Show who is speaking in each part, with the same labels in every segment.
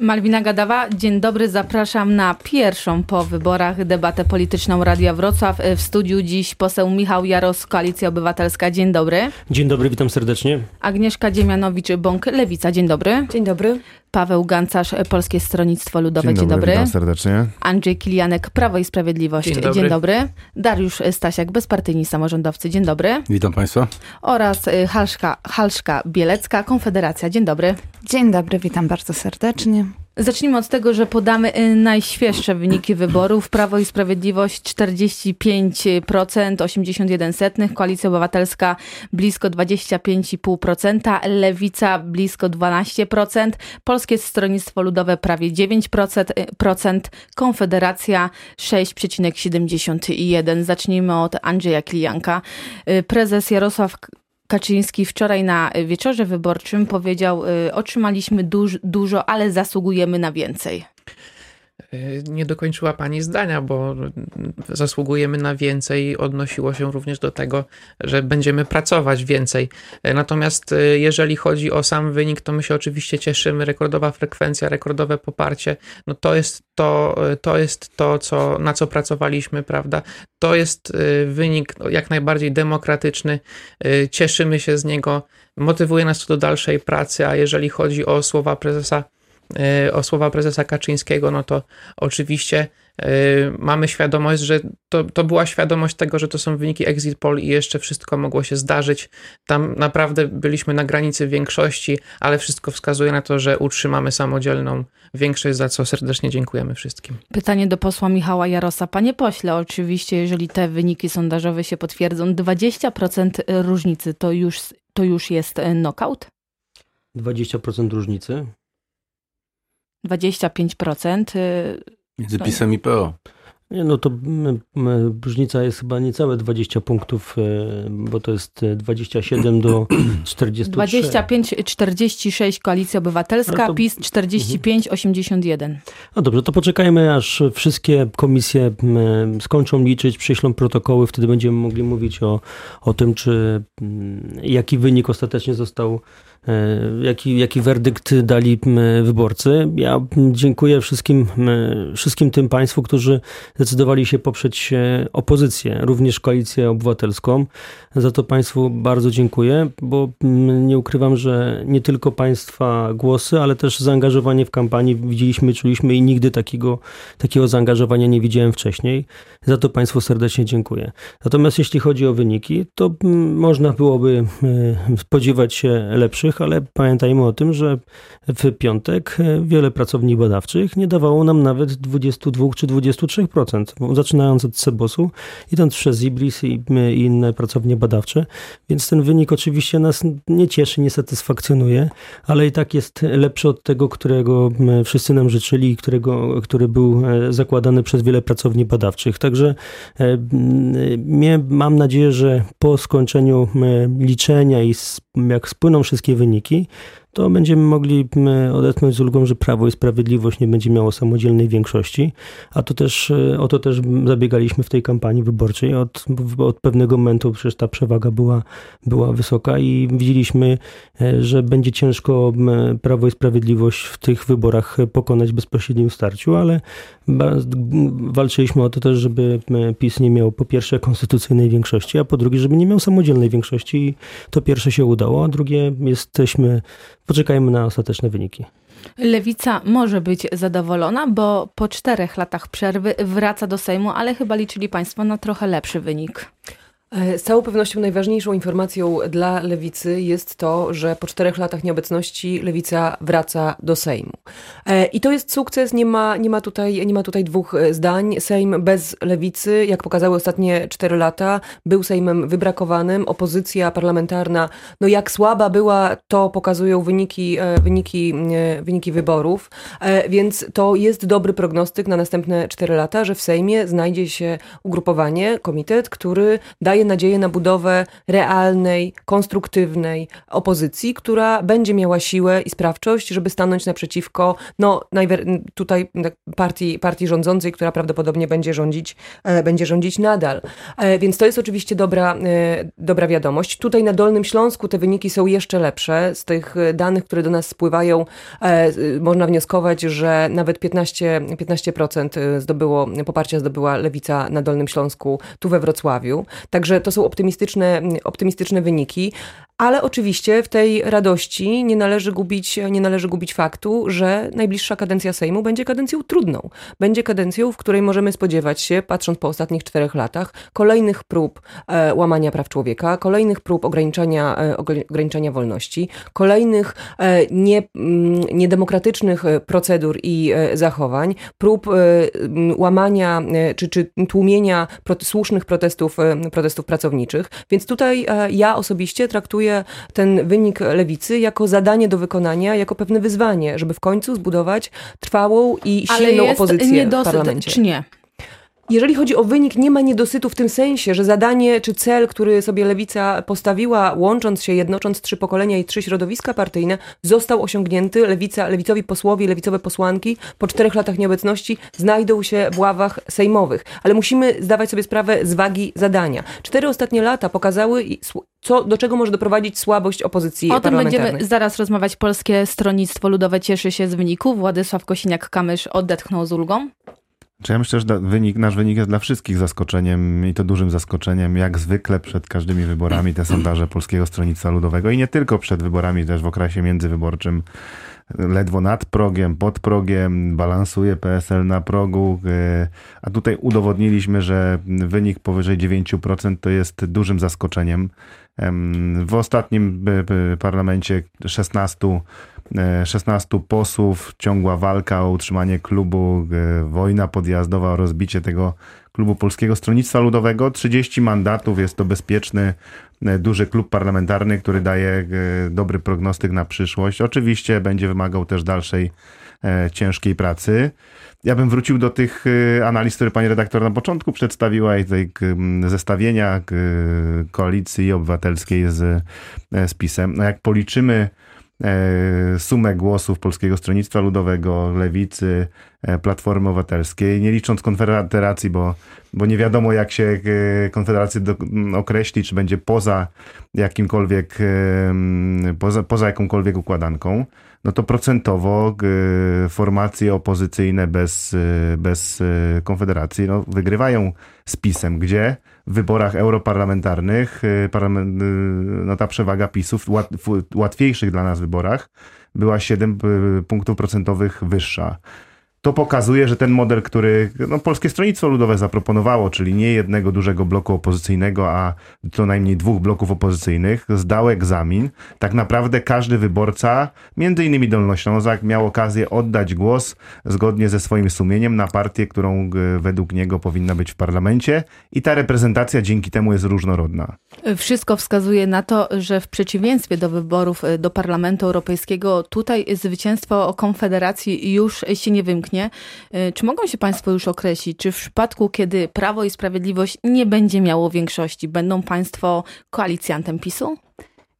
Speaker 1: Malwina Gadawa, dzień dobry. Zapraszam na pierwszą po wyborach debatę polityczną Radia Wrocław. W studiu dziś poseł Michał Jaros, Koalicja Obywatelska. Dzień dobry.
Speaker 2: Dzień dobry, witam serdecznie.
Speaker 1: Agnieszka Dziemianowicz-Bąk, Lewica. Dzień dobry.
Speaker 3: Dzień dobry.
Speaker 1: Paweł Gancarz, Polskie Stronnictwo Ludowe. Dzień dobry.
Speaker 4: Dzień dobry. Witam serdecznie.
Speaker 1: Andrzej Kilianek, Prawo i Sprawiedliwość.
Speaker 5: Dzień dobry.
Speaker 1: Dzień dobry. Dariusz Stasiak, Bezpartyjni Samorządowcy. Dzień dobry.
Speaker 6: Witam Państwa.
Speaker 1: Oraz y, Halszka, Halszka Bielecka, Konfederacja. Dzień dobry.
Speaker 3: Dzień dobry, witam bardzo serdecznie.
Speaker 1: Zacznijmy od tego, że podamy y, najświeższe wyniki wyborów. Prawo i Sprawiedliwość 45%, 81 setnych, Koalicja Obywatelska blisko 25,5%, Lewica blisko 12%, Polskie Stronnictwo Ludowe prawie 9%, procent, Konfederacja 6,71%. Zacznijmy od Andrzeja Klijanka. Y, Prezes Jarosław Kaczyński wczoraj na wieczorze wyborczym powiedział: Otrzymaliśmy duż, dużo, ale zasługujemy na więcej.
Speaker 5: Nie dokończyła pani zdania, bo zasługujemy na więcej. Odnosiło się również do tego, że będziemy pracować więcej. Natomiast jeżeli chodzi o sam wynik, to my się oczywiście cieszymy. Rekordowa frekwencja, rekordowe poparcie, no to jest to, to, jest to co, na co pracowaliśmy, prawda? To jest wynik jak najbardziej demokratyczny. Cieszymy się z niego, motywuje nas to do dalszej pracy, a jeżeli chodzi o słowa prezesa o słowa prezesa Kaczyńskiego, no to oczywiście mamy świadomość, że to, to była świadomość tego, że to są wyniki exit poll i jeszcze wszystko mogło się zdarzyć. Tam naprawdę byliśmy na granicy większości, ale wszystko wskazuje na to, że utrzymamy samodzielną większość, za co serdecznie dziękujemy wszystkim.
Speaker 1: Pytanie do posła Michała Jarosa. Panie pośle, oczywiście, jeżeli te wyniki sondażowe się potwierdzą, 20% różnicy to już, to już jest knockout?
Speaker 2: 20% różnicy.
Speaker 1: 25%.
Speaker 6: Między PiSem i PO.
Speaker 2: Nie, no to różnica jest chyba niecałe 20 punktów, bo to jest 27 do 43.
Speaker 1: 25, 46 Koalicja Obywatelska, to... PiS 45, 81.
Speaker 2: No dobrze, to poczekajmy aż wszystkie komisje skończą liczyć, przyślą protokoły, wtedy będziemy mogli mówić o, o tym, czy jaki wynik ostatecznie został jaki, jaki werdykt dali wyborcy. Ja dziękuję wszystkim, wszystkim tym Państwu, którzy zdecydowali się poprzeć opozycję, również Koalicję Obywatelską. Za to Państwu bardzo dziękuję, bo nie ukrywam, że nie tylko Państwa głosy, ale też zaangażowanie w kampanii widzieliśmy, czuliśmy i nigdy takiego, takiego zaangażowania nie widziałem wcześniej. Za to Państwu serdecznie dziękuję. Natomiast jeśli chodzi o wyniki, to można byłoby spodziewać się lepszych, ale pamiętajmy o tym, że w piątek wiele pracowni badawczych nie dawało nam nawet 22 czy 23%, zaczynając od Cebosu, idąc przez Ibris i inne pracownie badawcze, więc ten wynik oczywiście nas nie cieszy, nie satysfakcjonuje, ale i tak jest lepszy od tego, którego wszyscy nam życzyli, którego, który był zakładany przez wiele pracowni badawczych. Także mam nadzieję, że po skończeniu liczenia i jak spłyną wszystkie wyniki, to będziemy mogli odetchnąć z ulgą, że Prawo i Sprawiedliwość nie będzie miało samodzielnej większości, a to też, o to też zabiegaliśmy w tej kampanii wyborczej. Od, od pewnego momentu przecież ta przewaga była, była wysoka i widzieliśmy, że będzie ciężko Prawo i Sprawiedliwość w tych wyborach pokonać w bezpośrednim starciu, ale walczyliśmy o to też, żeby PiS nie miał po pierwsze konstytucyjnej większości, a po drugie, żeby nie miał samodzielnej większości i to pierwsze się udało, a drugie jesteśmy Poczekajmy na ostateczne wyniki.
Speaker 1: Lewica może być zadowolona, bo po czterech latach przerwy wraca do Sejmu, ale chyba liczyli Państwo na trochę lepszy wynik.
Speaker 3: Z całą pewnością najważniejszą informacją dla lewicy jest to, że po czterech latach nieobecności lewica wraca do Sejmu. I to jest sukces, nie ma, nie ma, tutaj, nie ma tutaj dwóch zdań. Sejm bez lewicy, jak pokazały ostatnie cztery lata, był Sejmem wybrakowanym. Opozycja parlamentarna, no jak słaba była, to pokazują wyniki, wyniki, wyniki wyborów. Więc to jest dobry prognostyk na następne cztery lata, że w Sejmie znajdzie się ugrupowanie, komitet, który daje daje nadzieję na budowę realnej, konstruktywnej opozycji, która będzie miała siłę i sprawczość, żeby stanąć naprzeciwko no, tutaj partii, partii rządzącej, która prawdopodobnie będzie rządzić, e, będzie rządzić nadal. E, więc to jest oczywiście dobra, e, dobra wiadomość. Tutaj na Dolnym Śląsku te wyniki są jeszcze lepsze. Z tych danych, które do nas spływają, można wnioskować, że nawet 15, 15% zdobyło, poparcia zdobyła lewica na Dolnym Śląsku, tu we Wrocławiu. Także to są optymistyczne, optymistyczne wyniki. Ale oczywiście w tej radości nie należy gubić, nie należy gubić faktu, że najbliższa kadencja Sejmu będzie kadencją trudną. Będzie kadencją, w której możemy spodziewać się, patrząc po ostatnich czterech latach, kolejnych prób e, łamania praw człowieka, kolejnych prób ograniczania, e, ograniczania wolności, kolejnych e, nie, mm, niedemokratycznych e, procedur i e, zachowań, prób e, łamania czy, czy tłumienia słusznych protestów, protestów pracowniczych. Więc tutaj ja osobiście traktuję traktuje ten wynik lewicy jako zadanie do wykonania, jako pewne wyzwanie, żeby w końcu zbudować trwałą i silną
Speaker 1: Ale
Speaker 3: opozycję
Speaker 1: w
Speaker 3: parlamencie.
Speaker 1: Czy nie?
Speaker 3: Jeżeli chodzi o wynik, nie ma niedosytu w tym sensie, że zadanie czy cel, który sobie lewica postawiła, łącząc się, jednocząc trzy pokolenia i trzy środowiska partyjne, został osiągnięty. Lewica, lewicowi posłowie, lewicowe posłanki po czterech latach nieobecności znajdą się w ławach sejmowych. Ale musimy zdawać sobie sprawę z wagi zadania. Cztery ostatnie lata pokazały, co, do czego może doprowadzić słabość opozycji
Speaker 1: O
Speaker 3: tym
Speaker 1: będziemy zaraz rozmawiać. Polskie Stronnictwo Ludowe cieszy się z wyniku. Władysław Kosiniak-Kamysz odetchnął z ulgą.
Speaker 4: Czy ja myślę, że wynik, nasz wynik jest dla wszystkich zaskoczeniem i to dużym zaskoczeniem. Jak zwykle przed każdymi wyborami te sondaże Polskiego Stronnictwa Ludowego i nie tylko przed wyborami, też w okresie międzywyborczym ledwo nad progiem, pod progiem, balansuje PSL na progu, e, a tutaj udowodniliśmy, że wynik powyżej 9% to jest dużym zaskoczeniem. W ostatnim e, parlamencie 16 16 e, posłów, ciągła walka o utrzymanie klubu, wojna podjazdowa rozbicie tego klubu Polskiego Stronnictwa Ludowego. 30 mandatów, jest to bezpieczny, duży klub parlamentarny, który daje dobry prognostyk na przyszłość. Oczywiście będzie wymagał też dalszej ciężkiej pracy. Ja bym wrócił do tych analiz, które pani redaktor na początku przedstawiła i tej zestawienia koalicji obywatelskiej z, z PiSem. No jak policzymy E, sumę głosów Polskiego Stronnictwa Ludowego, Lewicy, e, Platformy Obywatelskiej, nie licząc Konfederacji, bo, bo nie wiadomo jak się e, Konfederacja do, określi, czy będzie poza jakimkolwiek, poza, poza jakąkolwiek układanką, no to procentowo formacje opozycyjne bez, bez Konfederacji no, wygrywają z PiSem, gdzie wyborach europarlamentarnych y, parlament, y, no ta przewaga PiSów w łatwiejszych dla nas wyborach była 7 y, punktów procentowych wyższa to pokazuje, że ten model, który no, Polskie Stronnictwo Ludowe zaproponowało, czyli nie jednego dużego bloku opozycyjnego, a co najmniej dwóch bloków opozycyjnych, zdał egzamin. Tak naprawdę każdy wyborca, między innymi Dolnoślązak, miał okazję oddać głos zgodnie ze swoim sumieniem na partię, którą e, według niego powinna być w parlamencie i ta reprezentacja dzięki temu jest różnorodna.
Speaker 1: Wszystko wskazuje na to, że w przeciwieństwie do wyborów e, do Parlamentu Europejskiego, tutaj zwycięstwo Konfederacji już się nie wymknie Y, czy mogą się Państwo już określić, czy w przypadku, kiedy Prawo i Sprawiedliwość nie będzie miało większości, będą Państwo koalicjantem PiSu?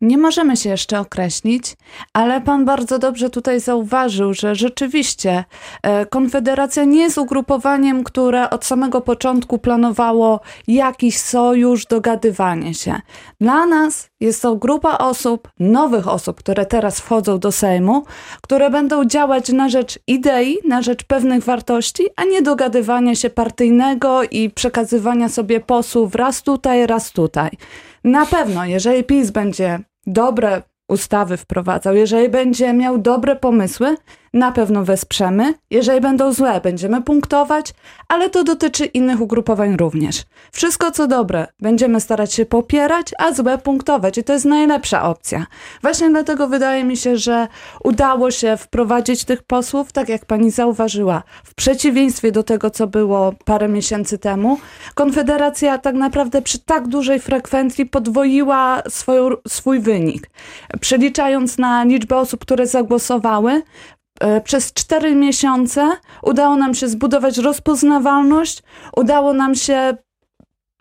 Speaker 7: Nie możemy się jeszcze określić, ale pan bardzo dobrze tutaj zauważył, że rzeczywiście e, Konfederacja nie jest ugrupowaniem, które od samego początku planowało jakiś sojusz, dogadywanie się. Dla nas jest to grupa osób, nowych osób, które teraz wchodzą do Sejmu, które będą działać na rzecz idei, na rzecz pewnych wartości, a nie dogadywania się partyjnego i przekazywania sobie posłów raz tutaj, raz tutaj. Na pewno, jeżeli PiS będzie dobre ustawy wprowadzał, jeżeli będzie miał dobre pomysły, na pewno wesprzemy. Jeżeli będą złe, będziemy punktować, ale to dotyczy innych ugrupowań również. Wszystko co dobre będziemy starać się popierać, a złe punktować i to jest najlepsza opcja. Właśnie dlatego wydaje mi się, że udało się wprowadzić tych posłów, tak jak pani zauważyła, w przeciwieństwie do tego, co było parę miesięcy temu. Konfederacja tak naprawdę przy tak dużej frekwencji podwoiła swój wynik. Przeliczając na liczbę osób, które zagłosowały, przez cztery miesiące udało nam się zbudować rozpoznawalność, udało nam się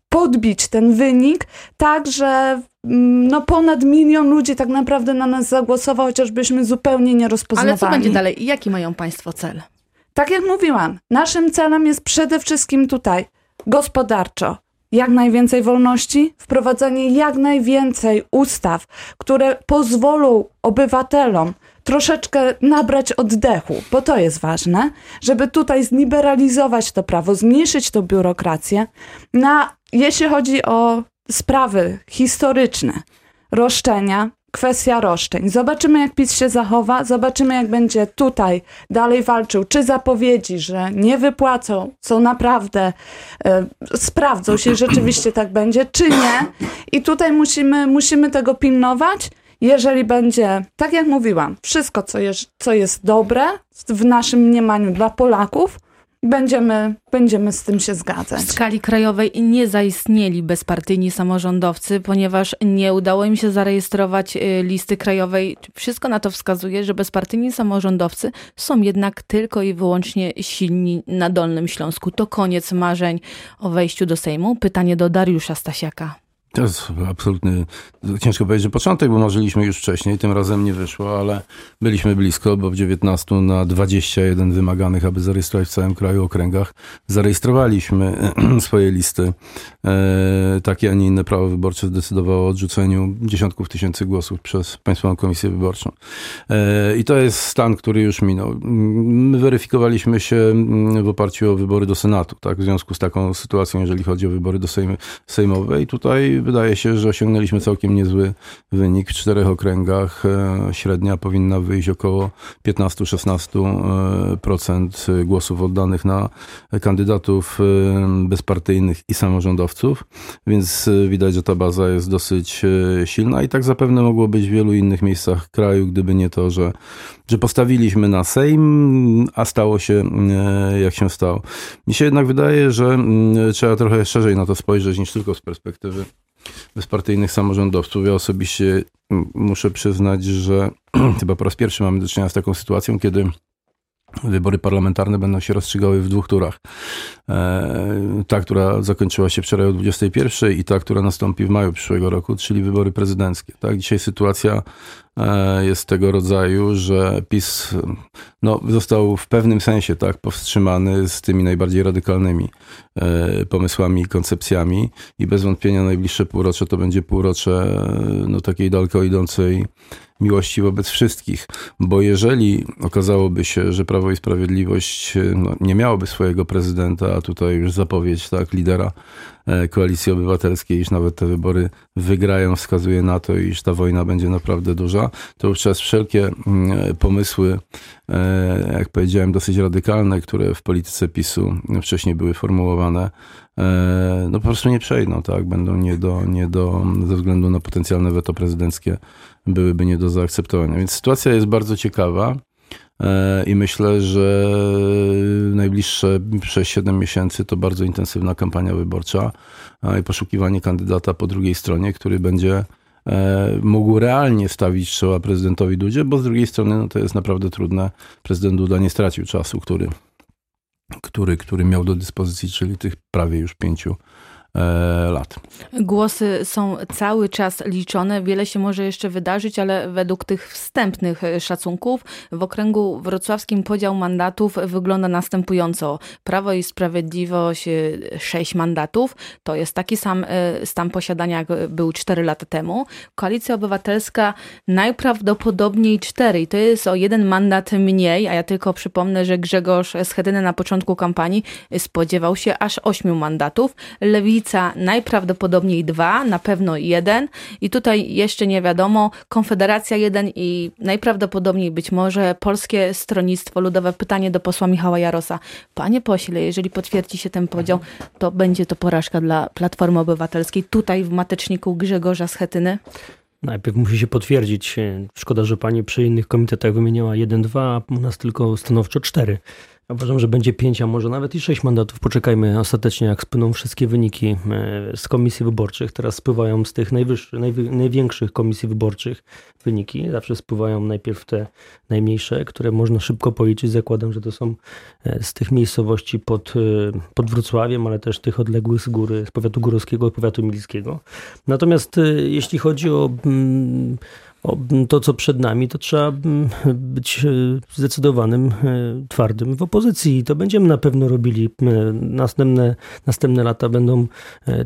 Speaker 7: podbić ten wynik, tak że mm, no ponad milion ludzi tak naprawdę na nas zagłosował, chociażbyśmy zupełnie nie rozpoznawali.
Speaker 1: Ale co będzie dalej? Jaki mają Państwo cel?
Speaker 7: Tak jak mówiłam, naszym celem jest przede wszystkim tutaj gospodarczo. Jak najwięcej wolności, wprowadzenie jak najwięcej ustaw, które pozwolą obywatelom troszeczkę nabrać oddechu, bo to jest ważne, żeby tutaj zliberalizować to prawo, zmniejszyć tą biurokrację. Na, jeśli chodzi o sprawy historyczne, roszczenia, kwestia roszczeń. Zobaczymy, jak PiS się zachowa, zobaczymy, jak będzie tutaj dalej walczył, czy zapowiedzi, że nie wypłacą, są naprawdę, e, sprawdzą się, rzeczywiście tak będzie, czy nie. I tutaj musimy, musimy tego pilnować. Jeżeli będzie, tak jak mówiłam, wszystko, co jest, co jest dobre w naszym mniemaniu dla Polaków, będziemy, będziemy z tym się zgadzać.
Speaker 1: W skali krajowej nie zaistnieli bezpartyjni samorządowcy, ponieważ nie udało im się zarejestrować y, listy krajowej. Wszystko na to wskazuje, że bezpartyjni samorządowcy są jednak tylko i wyłącznie silni na Dolnym Śląsku. To koniec marzeń o wejściu do Sejmu. Pytanie do Dariusza Stasiaka.
Speaker 6: To jest absolutny, ciężko powiedzieć, że początek, bo marzyliśmy już wcześniej, tym razem nie wyszło, ale byliśmy blisko, bo w 19 na 21 wymaganych, aby zarejestrować w całym kraju okręgach, zarejestrowaliśmy swoje listy. E, takie, a nie inne prawo wyborcze zdecydowało o odrzuceniu dziesiątków tysięcy głosów przez Państwową Komisję Wyborczą. E, I to jest stan, który już minął. My weryfikowaliśmy się mm, w oparciu o wybory do Senatu, tak, w związku z taką sytuacją, jeżeli chodzi o wybory do Sejm, Sejmowe i tutaj wydaje się, że osiągnęliśmy całkiem niezły wynik. W czterech okręgach e, średnia powinna wyjść około 15-16% e, głosów oddanych na kandydatów e, bezpartyjnych i samorządowców, więc widać, że ta baza jest dosyć silna i tak zapewne mogło być w wielu innych miejscach kraju, gdyby nie to, że, że postawiliśmy na Sejm, a stało się jak się stało. Mi się jednak wydaje, że trzeba trochę szerzej na to spojrzeć niż tylko z perspektywy bezpartyjnych samorządowców. Ja osobiście muszę przyznać, że chyba po raz pierwszy mamy do czynienia z taką sytuacją, kiedy Wybory parlamentarne będą się rozstrzygały w dwóch turach. E, ta, która zakończyła się wczoraj o 21 i ta, która nastąpi w maju przyszłego roku, czyli wybory prezydenckie. Tak, dzisiaj sytuacja e, jest tego rodzaju, że PiS no, został w pewnym sensie tak powstrzymany z tymi najbardziej radykalnymi e, pomysłami i koncepcjami i bez wątpienia najbliższe półrocze to będzie półrocze no, takiej daleko idącej miłości wobec wszystkich, bo jeżeli okazałoby się, że Prawo i Sprawiedliwość no, nie miałoby swojego prezydenta, a tutaj już zapowiedź tak, lidera e, Koalicji Obywatelskiej, iż nawet te wybory wygrają, wskazuje na to, iż ta wojna będzie naprawdę duża, to wówczas wszelkie mm, pomysły, e, jak powiedziałem, dosyć radykalne, które w polityce PiSu wcześniej były formułowane, e, no po prostu nie przejdą, tak? Będą nie do, nie do, ze względu na potencjalne weto prezydenckie byłyby nie do zaakceptowania. Więc sytuacja jest bardzo ciekawa. E, I myślę, że najbliższe 6-7 miesięcy to bardzo intensywna kampania wyborcza i poszukiwanie kandydata po drugiej stronie, który będzie e, mógł realnie stawić czoła prezydentowi Dudzie, bo z drugiej strony no to jest naprawdę trudne. Prezydent Duda nie stracił czasu, który, który, który miał do dyspozycji, czyli tych prawie już pięciu lat.
Speaker 1: Głosy są cały czas liczone. Wiele się może jeszcze wydarzyć, ale według tych wstępnych szacunków w okręgu wrocławskim podział mandatów wygląda następująco. Prawo i Sprawiedliwość 6 e, mandatów. To jest taki sam e, stan posiadania, jak był 4 lata temu. Koalicja Obywatelska najprawdopodobniej 4 i to jest o jeden mandat mniej, a ja tylko przypomnę, że Grzegorz Schedyny na początku kampanii spodziewał się aż 8 mandatów. Lewica Najprawdopodobniej dwa, na pewno jeden i tutaj jeszcze nie wiadomo, Konfederacja jeden i najprawdopodobniej być może Polskie Stronnictwo Ludowe. Pytanie do posła Michała Jarosa. Panie pośle, jeżeli potwierdzi się ten podział, to będzie to porażka dla Platformy Obywatelskiej tutaj w mateczniku Grzegorza Schetyny?
Speaker 2: Najpierw musi się potwierdzić. Szkoda, że pani przy innych komitetach wymieniała 1-2, a u nas tylko stanowczo 4. Uważam, że będzie pięć, a może nawet i sześć mandatów. Poczekajmy ostatecznie, jak spłyną wszystkie wyniki e, z komisji wyborczych. Teraz spływają z tych najwyższych, najwy, największych komisji wyborczych wyniki. Zawsze spływają najpierw te najmniejsze, które można szybko policzyć. Zakładam, że to są e, z tych miejscowości pod, e, pod Wrocławiem, ale też tych odległych z góry, z powiatu górowskiego, powiatu milskiego. Natomiast jeśli chodzi o mm, to, co przed nami, to trzeba mm, być e, zdecydowanym, e, twardym w opozycji. I to będziemy na pewno robili. E, następne, następne lata będą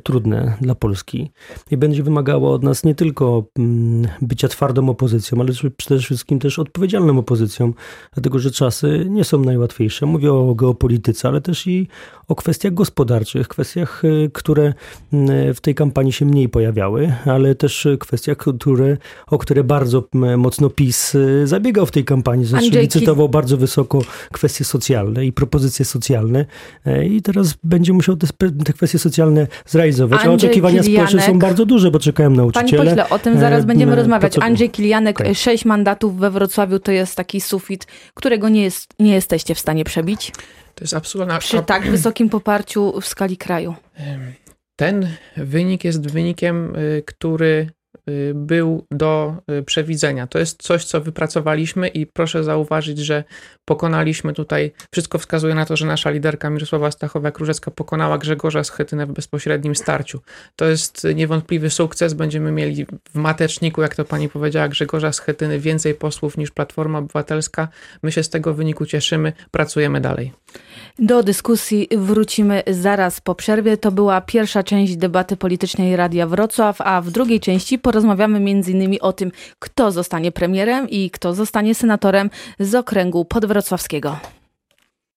Speaker 2: trudne dla Polski i będzie wymagało od nas nie tylko mm, bycia twardą opozycją, ale przede wszystkim też odpowiedzialną opozycją, dlatego że czasy nie są najłatwiejsze. Mówię o geopolityce, ale też i o kwestiach gospodarczych, kwestiach, które mm, w tej kampanii się mniej pojawiały, ale też kwestiach, które, o które bardzo mocno PiS y, zabiegał w tej kampanii. Znaczy Andrzej licytował Kil... bardzo wysoko kwestie socjalne i propozycje socjalne e, i teraz będzie musiał te, te kwestie socjalne zrealizować. Andrzej a oczekiwania Kilianek... społeczne są bardzo duże, bo czekają nauczyciele.
Speaker 1: Panie pośle, o tym zaraz e, będziemy e, rozmawiać. Andrzej Kilianek, tak. sześć mandatów we Wrocławiu to jest taki sufit, którego nie, jest, nie jesteście w stanie przebić?
Speaker 5: To jest absolutna...
Speaker 1: Przy tak wysokim poparciu w skali kraju.
Speaker 5: Ten wynik jest wynikiem, y, który był do y, przewidzenia. To jest coś, co wypracowaliśmy i proszę zauważyć, że pokonaliśmy tutaj, wszystko wskazuje na to, że nasza liderka Mirosława Stachowa-Króżecka pokonała Grzegorza Schetynę w bezpośrednim starciu. To jest niewątpliwy sukces. Będziemy mieli w mateczniku, jak to pani powiedziała, Grzegorza Schetyny więcej posłów niż Platforma Obywatelska. My się z tego wyniku cieszymy, pracujemy dalej.
Speaker 1: Do dyskusji wrócimy zaraz po przerwie. To była pierwsza część debaty politycznej Radia Wrocław, a w drugiej części porozmawiamy m.in. o tym, kto zostanie premierem i kto zostanie senatorem z okręgu podwrocławskiego.